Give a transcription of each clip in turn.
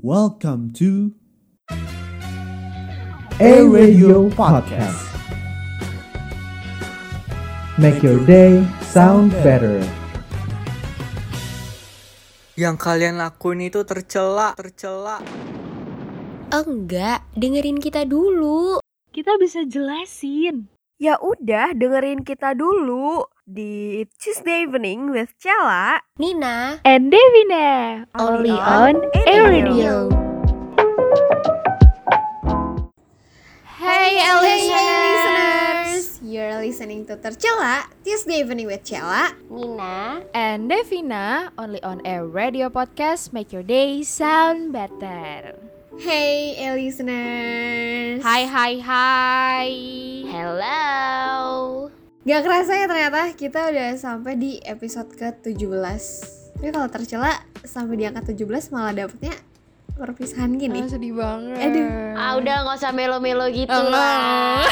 Welcome to A Radio Podcast. Make your day sound better. Yang kalian lakuin itu tercela, tercela. Enggak, dengerin kita dulu. Kita bisa jelasin. Ya udah, dengerin kita dulu di Tuesday Evening with Cella. Nina, And Devina, only on Air Radio. Hey, listeners! You're listening to Tercela, Tuesday Evening with Cella. Nina, And Devina, only on Air Radio Podcast, make your day sound better. Hey, listeners! Hai hai hai. hello. Gak kerasa ya ternyata kita udah sampai di episode ke-17 Tapi kalau Tercela sampai di angka 17 malah dapetnya perpisahan gini Ah, sedih banget. Aduh. Ah udah nggak usah melo-melo gitu Enggak. lah.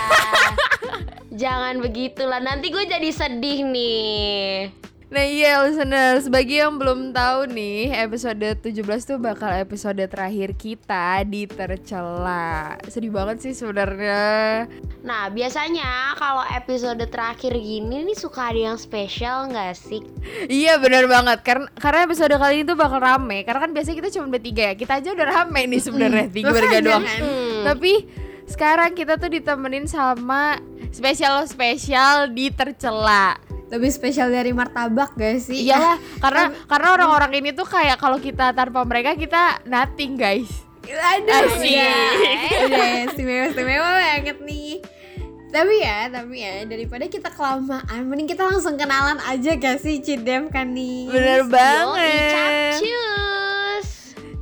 Jangan begitulah, nanti gue jadi sedih nih. Nah iya listeners, bagi yang belum tahu nih episode 17 tuh bakal episode terakhir kita di Tercela. Sedih banget sih sebenarnya. Nah biasanya kalau episode terakhir gini nih suka ada yang spesial nggak sih? Iya benar banget. Karena karena episode kali ini tuh bakal rame. Karena kan biasanya kita cuma bertiga ya. Kita aja udah rame nih sebenarnya Tiga bertiga doang. Hmm. Tapi sekarang kita tuh ditemenin sama spesial-spesial di Tercela Lebih spesial dari martabak gak sih? Iyalah karena karena orang-orang ini tuh kayak kalau kita tanpa mereka kita nothing guys Aduh, Asik. udah, udah istimewa-istimewa banget nih tapi ya, tapi ya daripada kita kelamaan, mending kita langsung kenalan aja gak sih Cidem kan nih Bener Yoi, banget capcus.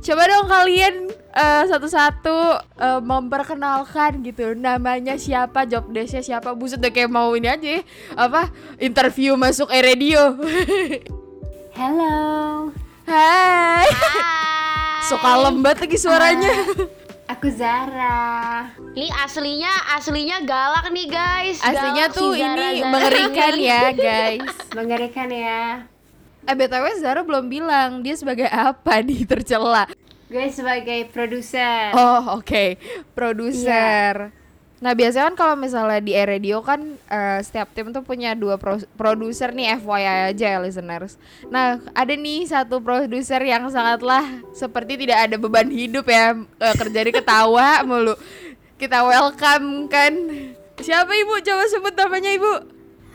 Coba dong kalian eh, satu-satu eh, memperkenalkan gitu namanya siapa, job desknya siapa. Buset udah kayak mau ini aja, ya. apa interview masuk e radio. Hello. Hai, Hai. so kalem banget lagi suaranya. Aku Zara. Ini aslinya aslinya galak nih guys. Aslinya Galak tuh si Zara ini Zara mengerikan ya guys. Mengerikan ya. Eh btw Zara belum bilang dia sebagai apa di tercela. Gue sebagai produser. Oh oke, produser. Nah biasanya kan kalau misalnya di radio kan eh, setiap tim tuh punya dua pro- produser nih FYI aja ya listeners. Nah ada nih satu produser yang sangatlah seperti tidak ada beban hidup ya kerja di ketawa mulu. Kita welcome kan. Siapa ibu? Coba sebut namanya ibu.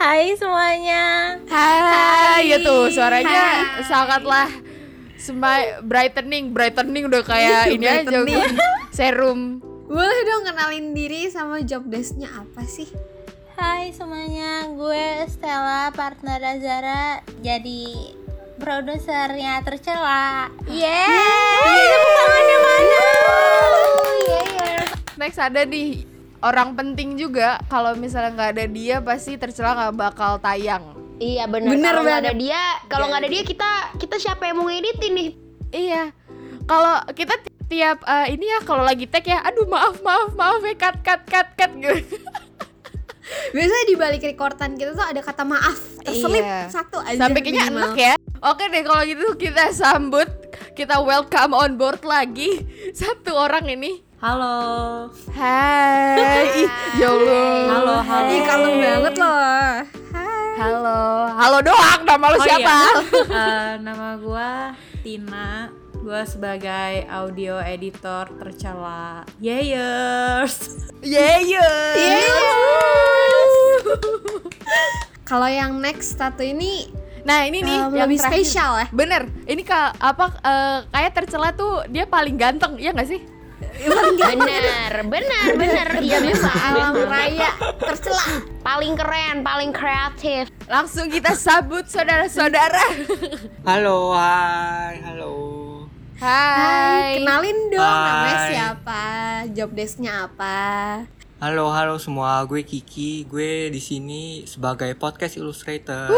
Hai semuanya. Hai, ya tuh suaranya sangatlah semi brightening, brightening udah kayak ini aja serum. Boleh dong kenalin diri sama job desknya apa sih? Hai semuanya, gue Stella, partner Zara, jadi produsernya tercela. Yeay! Tangannya mana? Next ada nih orang penting juga kalau misalnya nggak ada dia pasti tercela nggak bakal tayang. Iya benar. Bener Kalau nggak ada dia, kalau nggak ada dia kita kita siapa yang mau ngeditin nih? Iya. Kalau kita ti- tiap eh, ini ya kalau lagi tag ya, aduh maaf maaf maaf ya cut cut cut cut gitu. Biasanya di balik rekordan kita tuh ada kata maaf terselip Iya. satu aja Sampai kayaknya enak ya. Oke deh kalau gitu kita sambut, kita welcome on board lagi satu orang ini. Halo. Hai, Ih, ya Allah. Halo, halo. Ih kalem banget loh Halo, halo doang. Nama lo Oh, siapa? Eh, nama gua Tina. Gua sebagai audio editor tercela. Yayers. Yeah, Kalau yang next satu ini Nah ini nih um, yang lebih terakhir. spesial ya Bener, ini ka, apa eh, kayak tercela tuh dia paling ganteng, ya nggak sih? Bener, bener, bener. Iya memang. Alam raya tercela Paling keren, paling kreatif. Langsung kita sambut saudara-saudara. Halo, hai, halo. Hai. Kenalin dong namanya Hai. siapa Job desknya apa Halo, halo semua. Gue Kiki. Gue di sini sebagai podcast illustrator.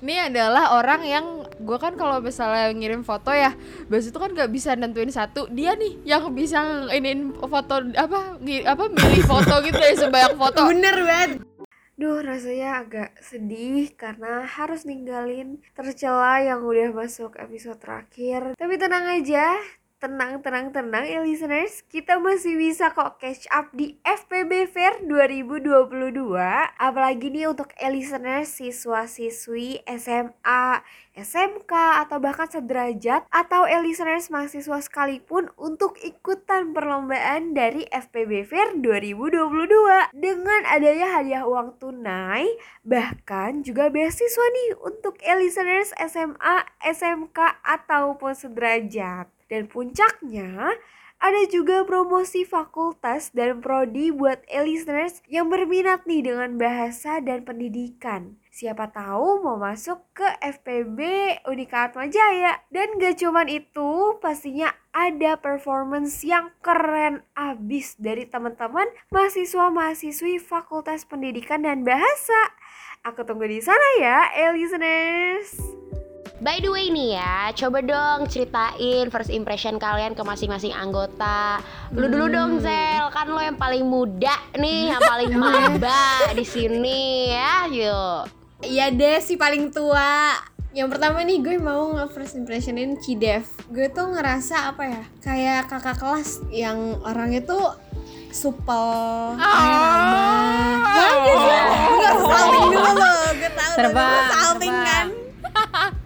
Ini adalah orang yang gue kan kalau misalnya ngirim foto ya, biasa itu kan nggak bisa nentuin satu. Dia nih yang bisa iniin foto apa apa milih foto gitu ya sebanyak foto. Bener banget Duh, rasanya agak sedih karena harus ninggalin tercela yang udah masuk episode terakhir. Tapi tenang aja, tenang, tenang, tenang ya listeners. Kita masih bisa kok catch up di FPB Fair 2022. Apalagi nih untuk listeners siswa-siswi SMA, SMK, atau bahkan sederajat atau listeners mahasiswa sekalipun untuk ikutan perlombaan dari FPB Fair 2022 dengan adanya hadiah uang tunai bahkan juga beasiswa nih untuk listeners SMA, SMK ataupun sederajat. Dan puncaknya, ada juga promosi fakultas dan prodi buat listeners yang berminat nih dengan bahasa dan pendidikan. Siapa tahu mau masuk ke FPB Unika Atma Jaya. Dan gak cuman itu, pastinya ada performance yang keren abis dari teman-teman mahasiswa-mahasiswi Fakultas Pendidikan dan Bahasa. Aku tunggu di sana ya, eh, listeners. By the way nih ya, coba dong ceritain first impression kalian ke masing-masing anggota. Lu dulu dong Zel, kan lo yang paling muda nih, yang paling maba di sini ya. Yuk. Iya deh si paling tua. Yang pertama nih gue mau nge-first impressionin Cidev Gue tuh ngerasa apa ya Kayak kakak kelas yang orangnya tuh supel ramah Bagus ya Gue salting dulu loh. Gue tau Terbang, Gue salting kan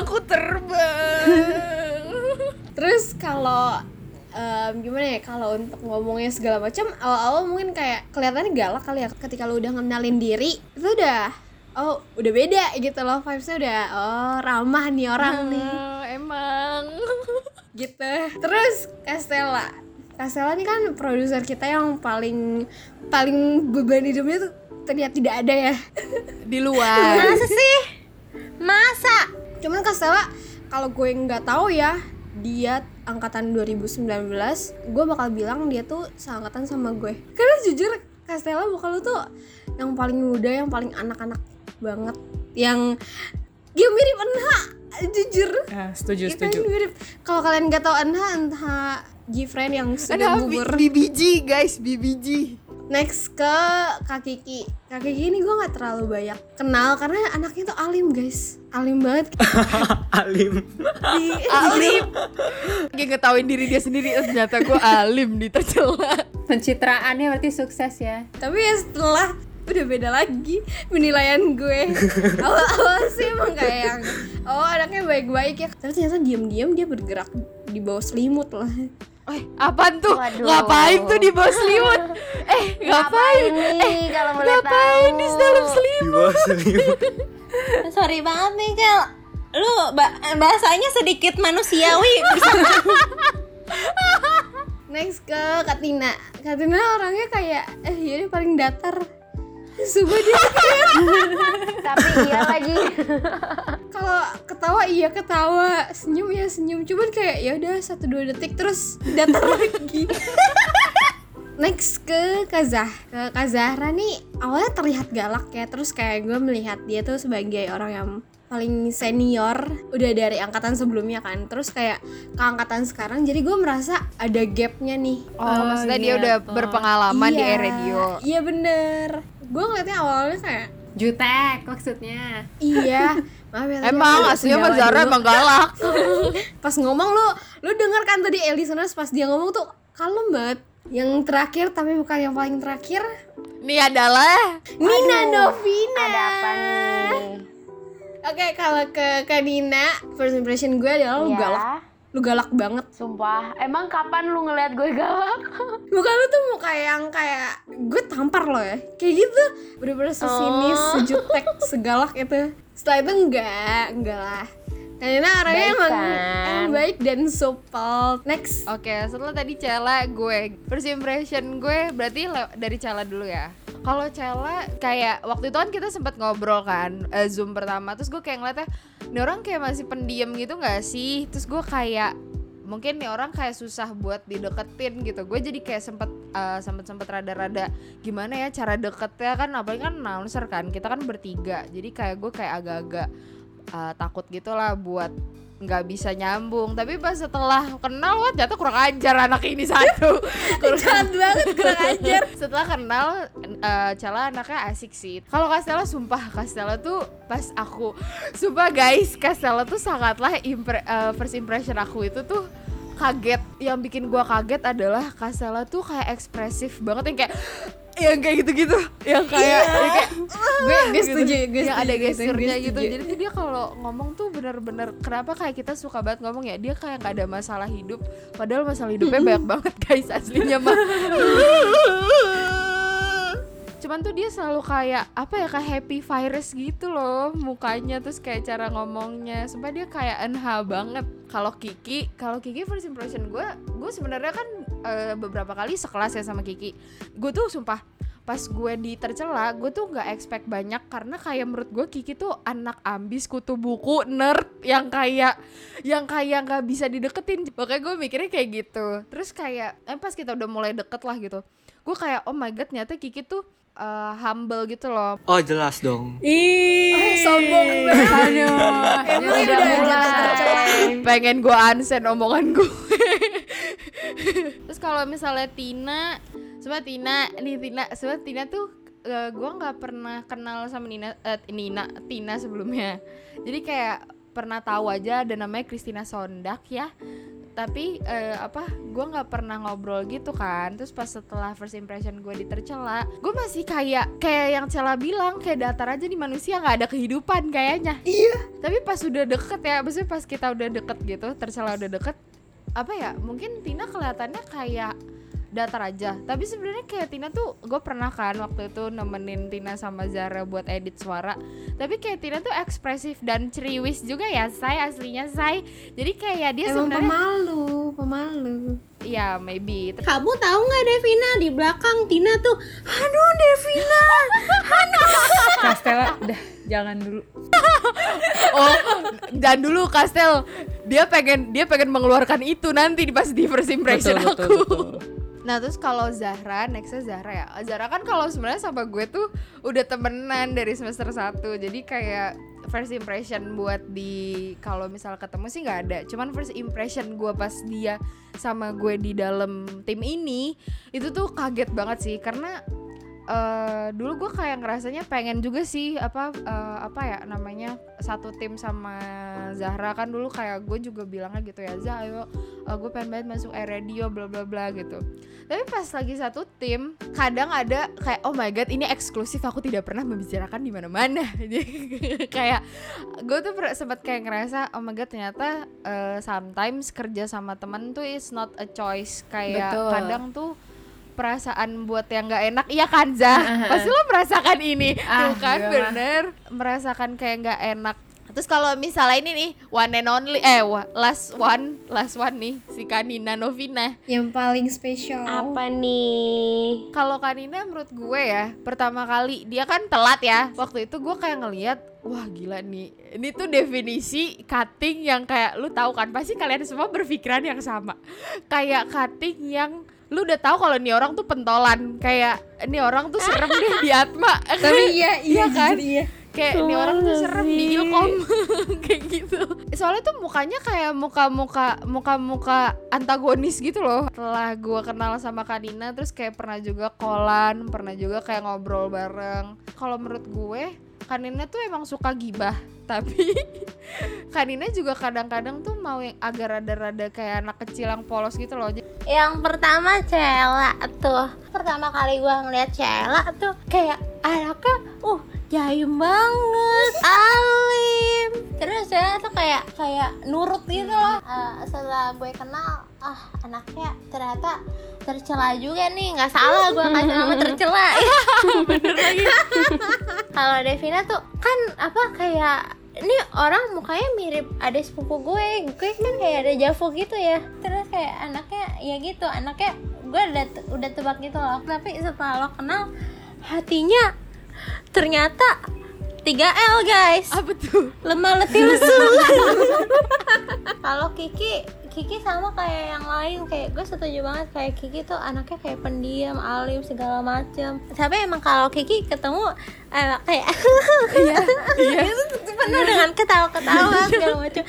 Aku terbang. Terus kalau em, gimana ya kalau untuk ngomongnya segala macam awal-awal mungkin kayak kelihatannya galak kali ya ketika lu udah ngenalin diri itu udah oh udah beda gitu loh vibesnya udah oh ramah nih orang nih Oh, emang. gitu terus Castella Castella ini kan produser kita yang paling paling beban hidupnya tuh terlihat tidak ada ya Di luar. Masa sih? Masa? Cuman Castella kalau gue nggak tahu ya dia angkatan 2019 gue bakal bilang dia tuh seangkatan sama gue. Karena jujur Castella bakal lu tuh yang paling muda yang paling anak-anak banget yang dia mirip Enha jujur. Setuju Kita ini mirip. Kalau kalian nggak tahu Enha Enha Gfriend yang sudah gugur BBG guys, BBG. Next ke Kak Kiki Kak Kiki ini gue nggak terlalu banyak kenal karena anaknya tuh alim guys alim banget Alim. di, Alim. Dia ngetawain diri dia sendiri eh, ternyata gue alim di tercela. Pencitraannya berarti sukses ya. tapi ya setelah udah beda lagi penilaian gue awal-awal sih emang kayak yang oh anaknya baik-baik ya tapi ternyata diam-diam dia bergerak di bawah selimut lah Eh, apaan tuh? Waduh. Ngapain tuh di bawah selimut? Eh, ngapain? nih kalau boleh Ngapain tahu? di dalam selimut? Di bawah selimut. Sorry banget nih, Kel. Lu ba- bahasanya sedikit manusiawi. Bisa next ke Katina Katina orangnya kayak eh ya paling datar Sumpah dia Tapi iya lagi. Kalau ketawa iya ketawa. Senyum ya senyum. Cuman kayak ya udah satu dua detik terus datar lagi. Next ke Kazah. Ke Kazahra nih awalnya terlihat galak ya. Terus kayak gue melihat dia tuh sebagai orang yang paling senior. Udah dari angkatan sebelumnya kan. Terus kayak ke angkatan sekarang jadi gue merasa ada gapnya nih. Oh, maksudnya dia udah berpengalaman di Iya, radio. iya bener. Gue ngeliatnya awalnya kayak jutek maksudnya. iya maaf ya tapi Emang aslinya Mas Zara emang galak. pas ngomong lu lu denger kan tadi listeners pas dia ngomong tuh kalem banget yang terakhir tapi bukan yang paling terakhir Ini adalah Nina Novina Ada apa nih? oke kalau ke ke Nina first impression gue adalah lu Iya. galak lu galak banget. Sumpah, emang kapan lu ngeliat gue galak? muka lu tuh muka yang kayak gue tampar lo ya. Kayak gitu. Bener-bener sesinis Oh. sejutek segalak itu. Setelah itu enggak enggak lah Nina orangnya Baik emang, kan? emang baik dan supel next. Oke, setelah tadi Cela gue. First impression gue berarti dari Cela dulu ya? Kalau Cela kayak waktu itu kan kita sempat ngobrol kan eh, Zoom pertama. Terus gue kayak ngeliatnya Ini orang kayak masih pendiam gitu gak sih? Terus gue kayak mungkin nih orang kayak susah buat dideketin gitu. Gue jadi kayak sempet eh, sempet sempet rada-rada gimana ya cara deketnya? Kan apalagi kan announcer kan kita kan bertiga. Jadi kayak gue kayak agak-agak eh, takut gitu lah buat nggak bisa nyambung. Tapi pas setelah kenal wah ternyata kurang ajar anak ini satu. Kurang Jahat banget kurang ajar. setelah kenal eh Cela anaknya asik sih. Kalau Castella sumpah Castella tuh pas aku sumpah guys Castella tuh sangatlah impre- eh, first impression aku itu tuh kaget. Yang bikin gua kaget adalah Castella tuh kayak ekspresif banget yang kayak yang kayak gitu-gitu. Yang kayak, yang kayak Gue gue setuju, gue yang ada gesturnya gitu. Jadi tuh dia kalau ngomong tuh bener-bener kenapa kayak kita suka banget ngomong ya? Dia kayak nggak ada masalah hidup. Padahal masalah hidupnya banyak banget guys aslinya mah cuman tuh dia selalu kayak apa ya kayak happy virus gitu loh mukanya terus kayak cara ngomongnya. Sumpah dia kayak enha banget. Kalau Kiki kalau Kiki first impression gue gue sebenarnya kan eh, beberapa kali sekelas ya sama Kiki. Gue tuh sumpah pas gue di tercela gue tuh nggak expect banyak karena kayak menurut gue Kiki tuh anak ambis kutu buku nerd yang kayak yang kayak nggak bisa dideketin. Makanya gue mikirnya kayak gitu. Terus kayak eh, pas kita udah mulai deket lah gitu gue kayak oh my god ternyata Kiki tuh eh, humble gitu loh. Oh jelas dong. Ih, sombong banget. Aduh, Emang udah udah mulai. pengen gue unsend omongan gue. Terus kalau misalnya Tina, coba Tina, nih Tina, coba Tina tuh gue nggak pernah kenal sama Nina, eh, Nina, Tina sebelumnya. Jadi kayak pernah tahu aja ada namanya Christina Sondak ya. Tapi eh, apa? Gue nggak pernah ngobrol gitu kan. Terus pas setelah first impression gue ditercela, gue masih kayak kayak yang Cela bilang kayak datar aja di manusia nggak ada kehidupan kayaknya tapi pas udah deket ya maksudnya pas kita udah deket gitu tercela udah deket apa ya mungkin Tina kelihatannya kayak datar aja. Tapi sebenarnya kayak Tina tuh gue pernah kan waktu itu nemenin Tina sama Zara buat edit suara. Tapi kayak Tina tuh ekspresif dan ceriwis juga ya saya aslinya saya jadi kayak dia Emang sebenarnya pemalu, pemalu. ya maybe. Kamu tahu nggak Devina? Di belakang Tina tuh, aduh Devina, Castella udah jangan dulu. Oh dan dulu Kastel. Dia pengen dia pengen mengeluarkan itu nanti di pas di first impression Betul, aku. betul, betul. Nah terus kalau Zahra, nextnya Zahra ya. Zahra kan kalau sebenarnya sama gue tuh udah temenan dari semester 1 Jadi kayak first impression buat di kalau misal ketemu sih nggak ada. Cuman first impression gue pas dia sama gue di dalam tim ini Itu tuh kaget banget sih. Karena eh dulu gue kayak ngerasanya pengen juga sih apa eh, apa ya namanya satu tim sama Zahra. Kan dulu kayak gue juga bilangnya gitu ya Zah ayo eh, gue pengen banget masuk air radio bla bla bla gitu. Tapi pas lagi satu tim kadang ada kayak oh my god ini eksklusif aku tidak pernah membicarakan di mana mana kayak gue tuh sempat kayak ngerasa oh my god ternyata eh, sometimes kerja sama temen tuh is not a choice. Kayak Betul. kadang tuh perasaan buat yang nggak enak. Iya kan Zah pasti lo merasakan ini. Tuh kan iya. bener. Merasakan kayak nggak enak. Terus kalau misalnya ini nih one and only eh last one last one nih si Kanina Novina. Yang paling spesial. Apa nih? kalau Kanina menurut gue ya pertama kali dia kan telat ya. Waktu itu gue kayak ngelihat wah gila nih. Ini tuh definisi cutting yang kayak lu tahu kan pasti kalian semua berpikiran yang sama. Kayak cutting yang lu udah tahu kalau nih orang tuh pentolan. Kayak ini orang tuh serem deh di Atma. Tapi iya, iya, kan? jujur iya. kayak ini orang tuh serem di Ilkom. Kayak gitu. Soalnya tuh mukanya kayak muka-muka muka-muka antagonis gitu loh. Setelah gue kenal sama Kanina terus kayak pernah juga kolan pernah juga kayak ngobrol bareng. Kalau menurut gue Kanina tuh emang suka gibah tapi Kanina juga kadang-kadang tuh mau yang agak rada-rada kayak anak kecil yang polos gitu loh. Yang pertama Cela tuh. Pertama kali gua ngeliat Cela tuh Kayak anaknya Uh jayem banget Alim. Terus Cela tuh kayak Kayak nurut gitu loh. Eh, Setelah gue kenal Ah anaknya ternyata tercela juga nih. Nggak salah gue kasih nama tercela. Bener lagi kalau Devina tuh kan apa kayak ini orang mukanya mirip ada sepupu gue. Gue kan kayak ada Javo gitu ya. Terus kayak anaknya ya gitu anaknya gue udah udah tebak gitu loh. Tapi setelah lo kenal hatinya ternyata 3L guys. Apa tuh? lemah letih lesu. Kalau Kiki Kiki sama kayak yang lain kayak gue setuju banget kayak Kiki tuh anaknya kayak pendiam alim segala macem. Tapi emang kalau Kiki ketemu eh, kayak iya itu tuh penuh dengan ketawa-ketawa segala macem.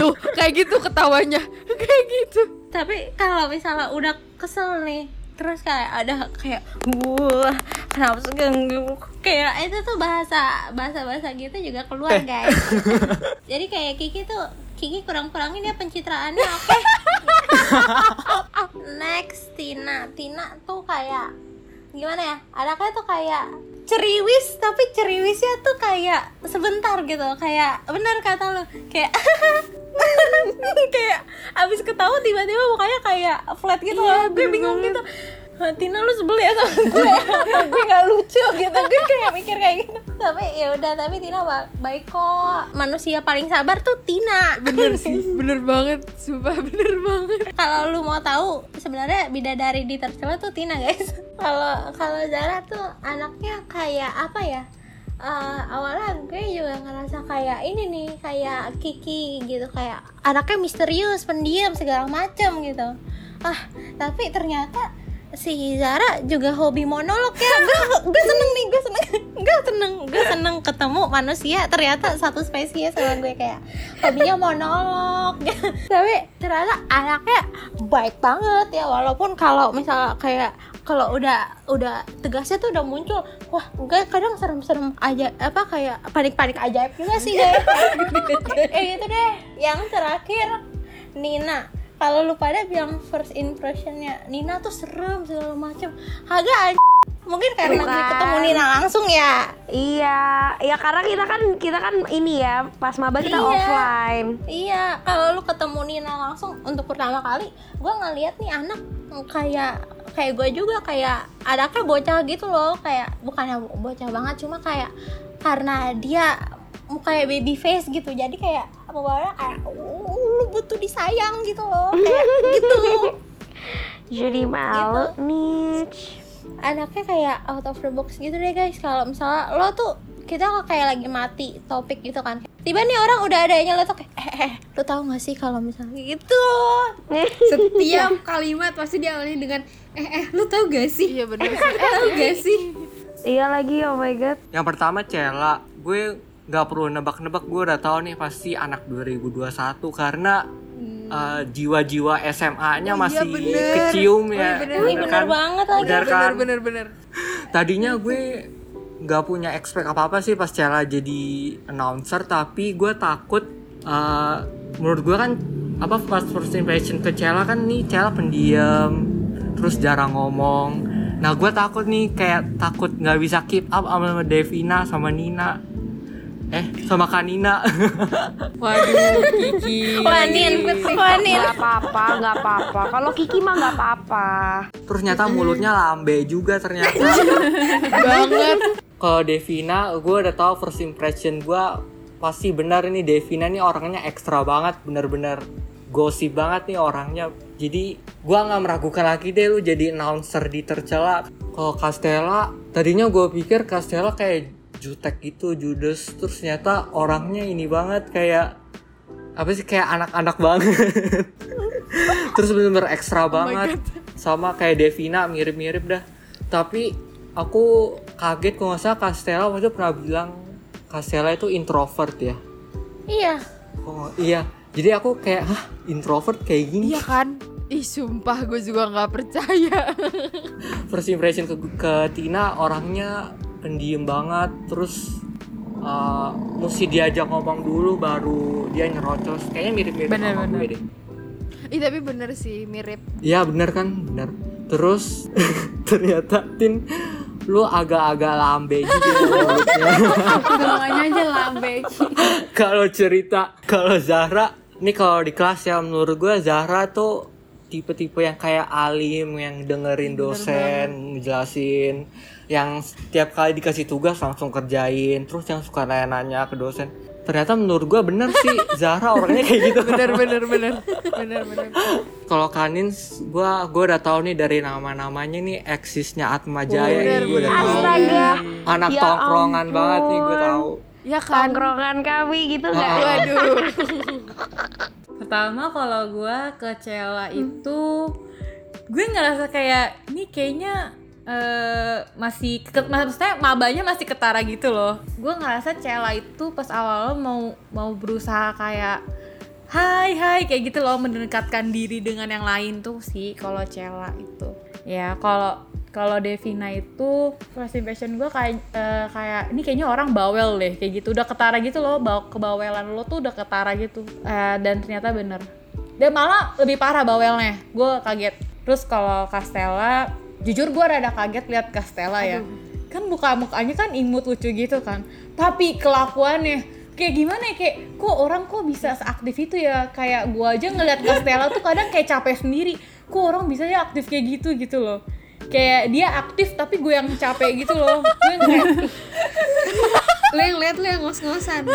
Tuh, kayak gitu ketawanya. kayak gitu. tapi kalau misalnya udah kesel nih terus kayak ada kayak wah kenapa sih ganggu? Kayak itu tuh bahasa bahasa bahasa gitu juga keluar guys. Jadi kayak Kiki tuh Kiki kurang-kurangin ya pencitraannya oke? Next Tina. Tina tuh kayak gimana ya? Anaknya tuh kayak ceriwis tapi ceriwisnya tuh kayak sebentar gitu. Kayak bener kata lo kayak kayak abis ketawa tiba-tiba mukanya kayak flat gitu loh. gue bingung gitu. "Hah, Tina lu sebel ya sama gue. Gue gak lucu gitu. Gue kayak mikir kayak gitu. Tapi ya udah tapi Tina ba- baik kok. Manusia paling sabar tuh Tina. Bener sih, bener banget. Sumpah bener banget. kalau lu mau tahu sebenarnya bidadari di tercela tuh Tina guys. Kalau kalau Zara tuh anaknya kayak apa ya? Eh, awalnya gue juga ngerasa kayak ini nih kayak Kiki gitu. Kayak anaknya misterius pendiam segala macam gitu. Ah tapi ternyata si Zara juga hobi monolog ya. Gue seneng nih gue seneng. Gue seneng gue seneng ketemu manusia. Ternyata satu spesies sama gue kayak hobinya monolog. Tapi ternyata anaknya baik banget ya. Walaupun kalau misalnya kayak kalau udah udah tegasnya tuh udah muncul wah gue kadang serem-serem aja apa kayak panik-panik ajaib juga sih. Guys kayak gitu deh. Yang terakhir Nina kalau lu pada bilang first impressionnya Nina tuh serem segala macem agak aja mungkin karena Bukan. ketemu Nina langsung ya Iya, ya karena kita kan kita kan ini ya pas maba kita Iya. offline. Iya, kalau lu ketemu Nina langsung untuk pertama kali, gue ngeliat nih anak kayak kayak gue juga kayak anaknya bocah gitu loh, kayak bukannya bocah banget, cuma kayak karena dia kayak baby face gitu, jadi kayak apa kayak "Uh, butuh disayang gitu loh, kayak gitu. Jadi malu nih. Anaknya kayak out of the box gitu deh guys. Kalau misalnya lo tuh kita kok kayak lagi mati topik gitu kan tiba nih orang udah adanya lo tuh kayak eh, eh lo tau gak sih kalau misalnya gitu Setiap kalimat pasti diawali dengan eh eh lu tau gak sih? Iya bener Eh tau gak sih? Iya lagi, oh my god. Yang pertama Cela, gue nggak perlu nebak-nebak gue udah tahu nih pasti anak 2021 karena eh, jiwa-jiwa SMA-nya masih bener. kecium Oh, ya. iya bener. ini bener banget lagi Bener kan? Bener bener bener. Tadinya gue nggak punya expect apa-apa sih pas Cela jadi announcer tapi gue takut eh, menurut gue kan apa pas first impression ke Cela kan nih Cela pendiam terus jarang ngomong nah gue takut nih kayak takut nggak bisa keep up sama Devina sama Nina eh sama Kanina Waduh, Kiki. Wanin Wanin Gak apa-apa, gak apa-apa. Kalau Kiki mah gak apa-apa. terus nyata mulutnya lambe juga ternyata banget. kalau Devina gue udah tahu first impression gue pasti benar ini Devina nih orangnya ekstra banget bener-bener gosip banget nih orangnya jadi gue nggak meragukan lagi deh lu jadi announcer di tercela kalau Castella tadinya gue pikir Castella kayak jutek gitu judes. Terus ternyata orangnya ini banget kayak apa sih kayak anak-anak banget. Terus bener-bener ekstra banget. Sama kayak Devina mirip-mirip dah. Tapi aku kaget kalau nggak salah Castella waktu itu pernah bilang Castella itu introvert ya. Iya. Oh iya. Jadi aku kayak hah introvert kayak gini? Iya kan? Ih sumpah gue juga nggak percaya. first impression ke, ke Tina orangnya pendiam banget terus uh, mesti diajak ngomong dulu baru dia nyerocos. Kayaknya mirip-mirip Bener, sama bener. gue deh. Ih tapi bener sih mirip. Iya bener kan? Bener. Terus ternyata Tin lu agak-agak lambe gitu. Bawahnya aja lambe. Kalau cerita kalau Zahra ini kalau di kelas ya menurut gue Zahra tuh tipe-tipe yang kayak alim yang dengerin dosen ngejelasin yang setiap kali dikasih tugas langsung kerjain terus yang suka nanya-nanya ke dosen. Ternyata menurut gue bener sih Zara orangnya kayak gitu. Bener bener bener bener bener. Kalau Kanin gue gue udah tahu nih dari nama-namanya nih eksisnya Atma Jaya nih gue udah tahu. Astaga. anak Ya tongkrongan banget nih gue ampun. tahu. Ya kan? Tongkrongan kami gitu nggak? Ah. waduh. Pertama kalau gue ke Cella itu gue ngerasa kayak ini kayaknya eh, masih ke, maksudnya mabanya masih ketara gitu loh. Gue ngerasa Cella itu pas awal mau mau berusaha kayak hai hai kayak gitu loh mendekatkan diri dengan yang lain tuh sih kalau Cella itu. Ya kalau kalau Devina itu first impression gue kayak eh, kayak ini kayaknya orang bawel deh kayak gitu. Udah ketara gitu loh baw kebawelan lo tuh udah ketara gitu. Eh, dan ternyata bener. Dan malah lebih parah bawelnya. Gue kaget. Terus kalau Castella jujur gue rada kaget lihat Castella ya. Kan muka mukanya kan imut lucu gitu kan. Tapi kelakuannya kayak gimana ya kayak kok orang kok bisa seaktif itu ya? Kayak gue aja ngeliat Castella tuh kadang kayak capek sendiri. Kok orang bisa ya aktif kayak gitu gitu loh. Kayak dia aktif tapi gue yang capek gitu loh. Gue kayak Lo yang liat lo yang ngos-ngosan.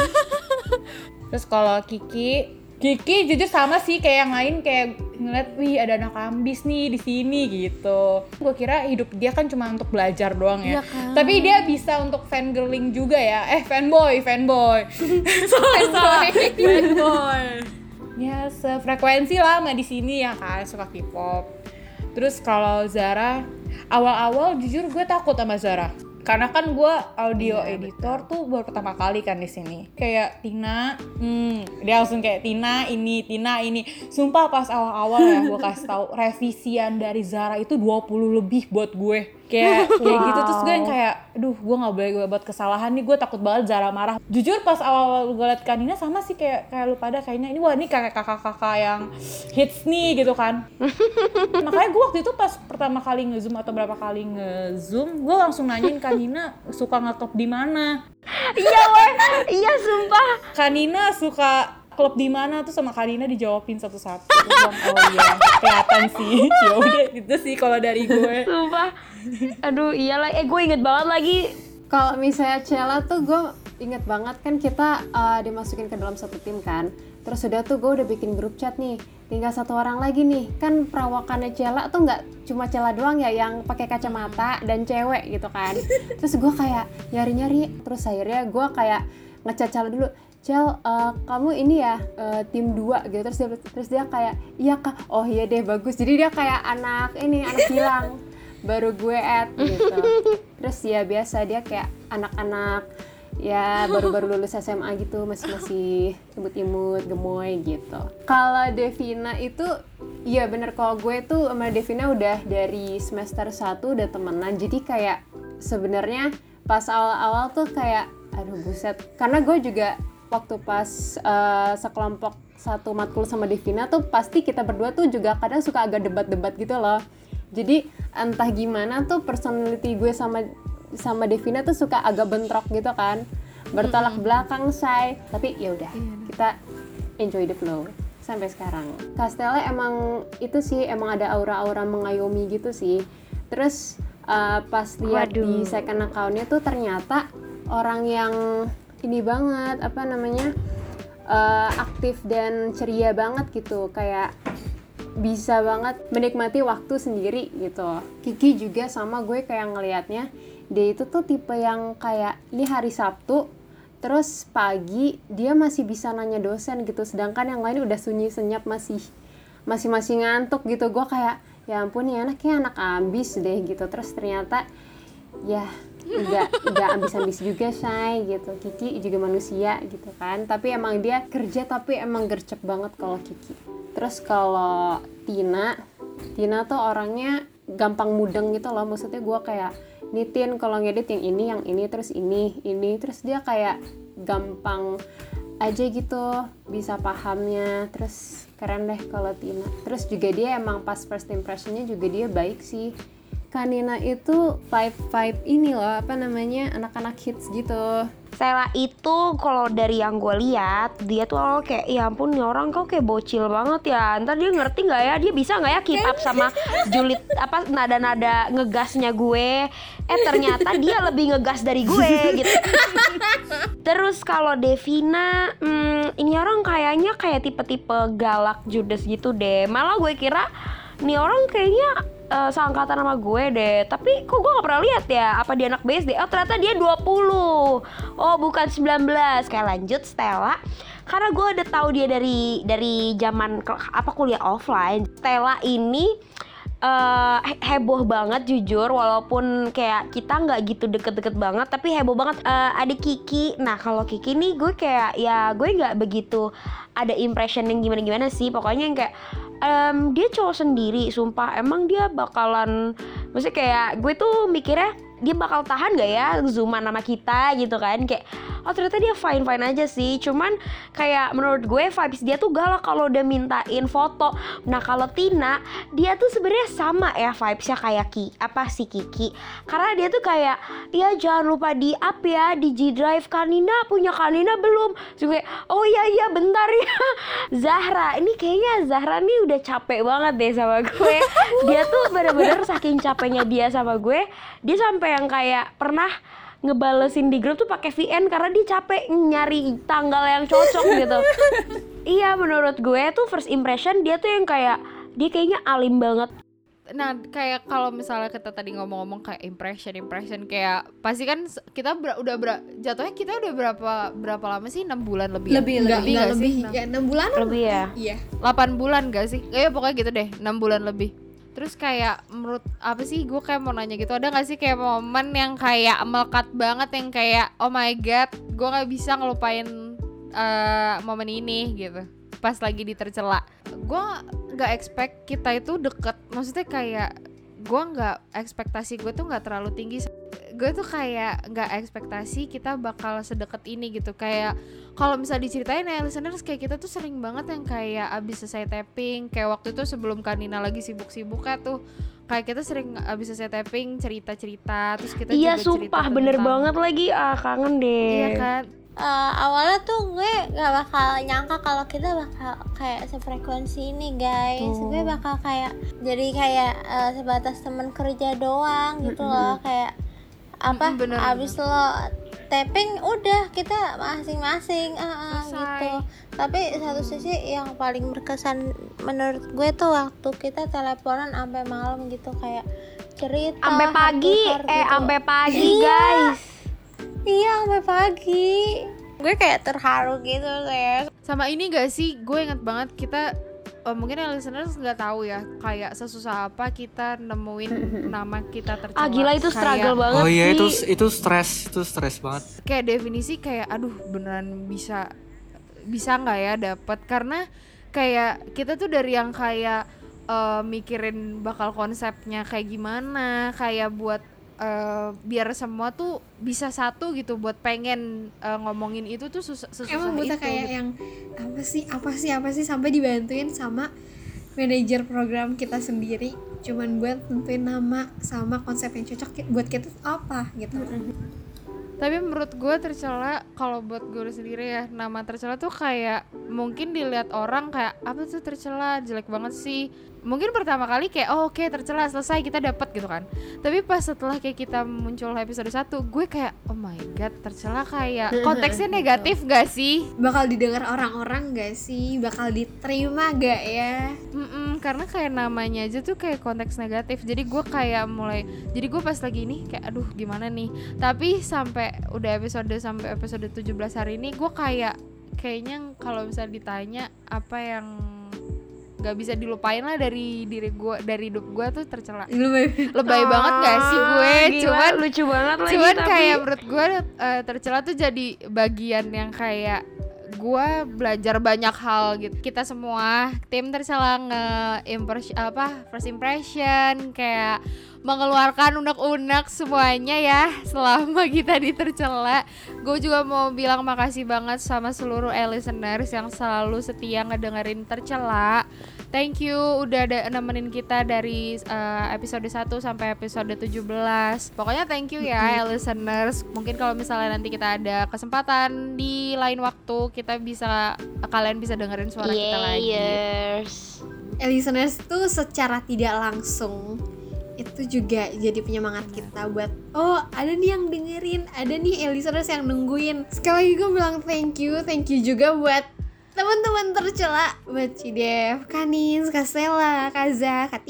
Terus kalau Kiki, Kiki jujur sama sih kayak yang lain kayak ngeliat wih ada anak ambis nih di sini gitu. Gue kira hidup dia kan cuma untuk belajar doang ya. Tapi dia bisa untuk fangirling juga ya. Eh fanboy, fanboy. fanboy. fanboy. Ya sefrekuensi lah sama di sini ya kan suka K-pop. Terus kalau Zara, awal-awal jujur gue takut sama Zara. Karena kan gue audio editor tuh baru pertama kali kan di sini. Kayak Tina, hmm, dia langsung kayak Tina ini, Tina ini. Sumpah pas awal-awal ya gue kasih tahu revisian dari Zara itu 20 lebih buat gue. Kayak kayak gitu terus gue yang kayak, aduh gue nggak boleh gue buat kesalahan nih. Gue takut banget Zara marah. Jujur pas awal-awal gue liat Kanina sama sih kayak kayak lu pada kayaknya ini wah ini kayak kakak-kakak yang hits nih gitu kan makanya gue waktu itu pas pertama kali ngezoom atau berapa kali ngezoom gue langsung nanyain Kanina suka ngeklub di mana Iya weh, iya sumpah. Kanina suka klub di mana tuh sama Kanina dijawabin satu-satu bilang, oh iya kelihatan sih ya udah gitu sih kalau dari gue Sumpah. Aduh iyalah, eh gue inget banget lagi Kalau misalnya Cella tuh gue inget banget kan kita uh, dimasukin ke dalam satu tim kan. Terus udah tuh gue udah bikin grup chat nih. Tinggal satu orang lagi nih. Kan perawakannya Cella tuh nggak cuma Cella doang ya yang pakai kacamata dan cewek gitu kan. Terus gue kayak nyari-nyari. Terus akhirnya gue kayak ngecat Cella dulu. Cel, uh, kamu ini ya uh, tim 2 gitu. Terus dia terus dia kayak iya kak. Oh iya deh bagus. Jadi dia kayak anak ini anak hilang. Baru gue add gitu. Terus ya biasa dia kayak anak-anak ya baru-baru lulus SMA gitu. Masih masih imut-imut gemoy gitu. Kalau Devina itu iya bener. Kalau gue tuh sama Devina udah dari semester 1 udah temenan. Jadi kayak sebenarnya pas awal-awal tuh kayak aduh buset. Karena gue juga waktu pas eh, sekelompok satu matkul sama Devina tuh pasti kita berdua tuh juga kadang suka agak debat-debat gitu loh. Jadi entah gimana tuh personality gue sama sama Devina tuh suka agak bentrok gitu kan. Bertolak belakang say. Tapi ya udah kita enjoy the flow sampai sekarang. Castella emang itu sih emang ada aura-aura mengayomi gitu sih. Terus uh, pas lihat di second accountnya tuh ternyata orang yang ini banget apa namanya uh, aktif dan ceria banget gitu. Kayak bisa banget menikmati waktu sendiri gitu. Kiki juga sama gue kayak ngelihatnya dia itu tuh tipe yang kayak ini hari Sabtu terus pagi dia masih bisa nanya dosen gitu sedangkan yang lain udah sunyi senyap masih masih masih ngantuk gitu. Gue kayak ya ampun ya anaknya anak ambis deh gitu. Terus ternyata ya nggak nggak ambis-ambis juga say gitu. Kiki juga manusia gitu kan. Tapi emang dia kerja tapi emang gercep banget kalau Kiki. Terus kalau Tina Tina tuh orangnya gampang mudeng gitu loh. Maksudnya gue kayak nitin kalau ngedit yang ini yang ini terus ini ini. Terus dia kayak gampang aja gitu bisa pahamnya. Terus keren deh kalau Tina. Terus juga dia emang pas first impressionnya juga dia baik sih Kanina itu vibe vibe ini loh apa namanya anak-anak hits gitu. Stella itu kalau dari yang gue lihat dia tuh awal kayak ya ampun nih orang kok kayak bocil banget ya. Ntar dia ngerti nggak ya? Dia bisa nggak ya keep up sama julid apa nada-nada ngegasnya gue? Eh ternyata dia lebih ngegas dari gue gitu. Terus kalau Devina hmm, ini orang kayaknya kayak tipe-tipe galak judes gitu deh. Malah gue kira nih orang kayaknya eh, seangkatan sama gue deh. Tapi kok gue gak pernah lihat ya Apa dia anak BSD Oh ternyata dia 20 Oh bukan 19 Kayak lanjut Stella. Karena gue udah tahu dia dari dari zaman apa kuliah offline Stella ini he- heboh banget jujur. Walaupun kayak kita nggak gitu deket-deket banget tapi heboh banget. Eh, ada Kiki. Nah kalau Kiki nih gue kayak ya gue nggak begitu ada impression yang gimana-gimana sih. Pokoknya yang kayak em, dia cowok sendiri sumpah. Emang dia bakalan maksudnya kayak gue tuh mikirnya dia bakal tahan gak ya zooman sama kita gitu kan? Kayak oh ternyata dia fine fine aja sih. Cuman kayak menurut gue vibes dia tuh galak kalau udah mintain foto. Nah kalau Tina dia tuh sebenarnya sama ya vibesnya kayak Ki apa sih Kiki? Karena dia tuh kayak ya jangan lupa di up ya di G Drive Kanina punya Kanina belum? Gue oh iya iya bentar ya. Zahra ini kayaknya Zahra nih udah capek banget deh sama gue. Dia tuh bener-bener saking capeknya dia sama gue dia sampai yang kayak pernah ngebalesin di grup tuh pakai VN karena dia capek nyari tanggal yang cocok gitu. iya menurut gue tuh first impression dia tuh yang kayak dia kayaknya alim banget. Nah, kayak kalau misalnya kita tadi ngomong-ngomong kayak impression impression kayak pasti kan kita ber- udah ber- jatuhnya kita udah berapa berapa lama sih? 6 bulan lebih. ya? lebih Enggak, lebih enggak nggak lebih sih? ya enam bulan Lebih ya. iya 8 bulan gak sih? Ya pokoknya gitu deh, 6 bulan lebih. Terus kayak menurut apa sih gue kayak mau nanya gitu ada gak sih kayak momen yang kayak melekat banget yang kayak oh my god gue nggak bisa ngelupain eh, momen ini gitu. Pas lagi di tercela gue nggak expect kita itu deket. Maksudnya kayak gue nggak ekspektasi gue tuh nggak terlalu tinggi gue tuh kayak nggak ekspektasi kita bakal sedekat ini gitu. Kayak kalau misal diceritain ya listeners kayak kita tuh sering banget yang kayak abis selesai tapping kayak waktu itu sebelum Kanina lagi sibuk-sibuknya tuh kayak kita sering abis selesai tapping cerita-cerita terus kita Iya juga cerita sumpah bener tentang- banget lagi. Ah kangen deh. iya kan? Eh, awalnya tuh gue gak bakal nyangka kalau kita bakal kayak sefrekuensi ini guys. Gue bakal kayak jadi kayak eh, sebatas teman kerja doang gitu loh. Kayak apa bener, abis lo tapping udah kita masing-masing Selesai. gitu tapi satu sisi yang paling berkesan menurut gue tuh waktu kita teleponan sampai malam gitu kayak cerita Sampai pagi, eh gitu. sampai pagi Iya. guys. Iya sampai pagi. Gue kayak terharu gitu kayak. sama ini gak sih gue inget banget kita eh, mungkin yang listeners nggak tahu ya kayak sesusah apa kita nemuin nama kita tercela Ah gila itu Kayak- struggle banget Oh iya itu itu stres, itu stres banget. kayak definisi kayak aduh beneran bisa bisa nggak ya dapat karena kayak kita tuh dari yang kayak eh, mikirin bakal konsepnya kayak gimana kayak buat eh, biar semua tuh bisa satu gitu buat pengen eh, ngomongin itu tuh susah sesusah emang buta itu kayak gitu. yang apa sih apa sih apa sih sampai dibantuin sama manajer program kita sendiri. Cuman buat tentuin nama sama konsep yang cocok buat kita apa gitu Tapi menurut gue tercela kalau buat gue sendiri ya nama tercela tuh kayak mungkin dilihat orang kayak apa tuh tercela jelek banget sih. Mungkin pertama kali kayak oh oke tercela selesai kita dapat gitu kan. Tapi pas setelah kayak kita muncul episode 1 gue kayak oh my god tercela kayak konteksnya negatif gak sih? bakal didengar orang-orang gak sih bakal diterima gak ya Karena kayak namanya aja tuh kayak konteks negatif. Jadi gue kayak mulai jadi gue pas lagi ini kayak aduh gimana nih? Tapi sampai udah episode sampai episode 17 hari ini gue kayak kayaknya kalau bisa ditanya apa yang gak bisa dilupain lah dari diri gue dari hidup gue tuh tercela. Lebih lebay banget gak sih gue? gila, cuman lucu banget lagi cuman tapi. kayak menurut gue eh, tercela tuh jadi bagian yang kayak gue belajar banyak hal gitu. Kita semua tim tercela nge impress- apa first impression kayak mengeluarkan unek-unek semuanya ya selama kita di tercela. Gue juga mau bilang makasih banget sama seluruh listeners yang selalu setia ngedengerin tercela. Thank you udah ada nemenin kita dari uh, episode 1 sampai episode 17. Pokoknya thank you ya listeners. Mungkin kalau misalnya nanti kita ada kesempatan di lain waktu kita bisa kalian bisa dengerin suara kita lagi. Yes. Listeners tuh secara tidak langsung itu juga jadi penyemangat kita buat oh ada nih yang dengerin ada nih listeners yang nungguin. Sekali lagi gue bilang thank you thank you juga buat teman-teman tercela buat Cidev, Kanis, Stella, Kak Zah, Kak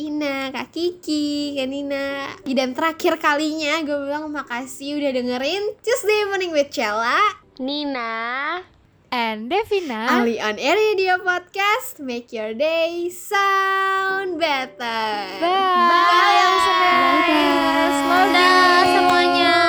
Kiki, Kak Nina. Dan terakhir kalinya gue bilang makasih udah dengerin Tuesday Morning with Cella. Nina. And Devina. Ali on Air Radio Podcast Make your day sound better Bye, listeners. Love you. Dah semuanya.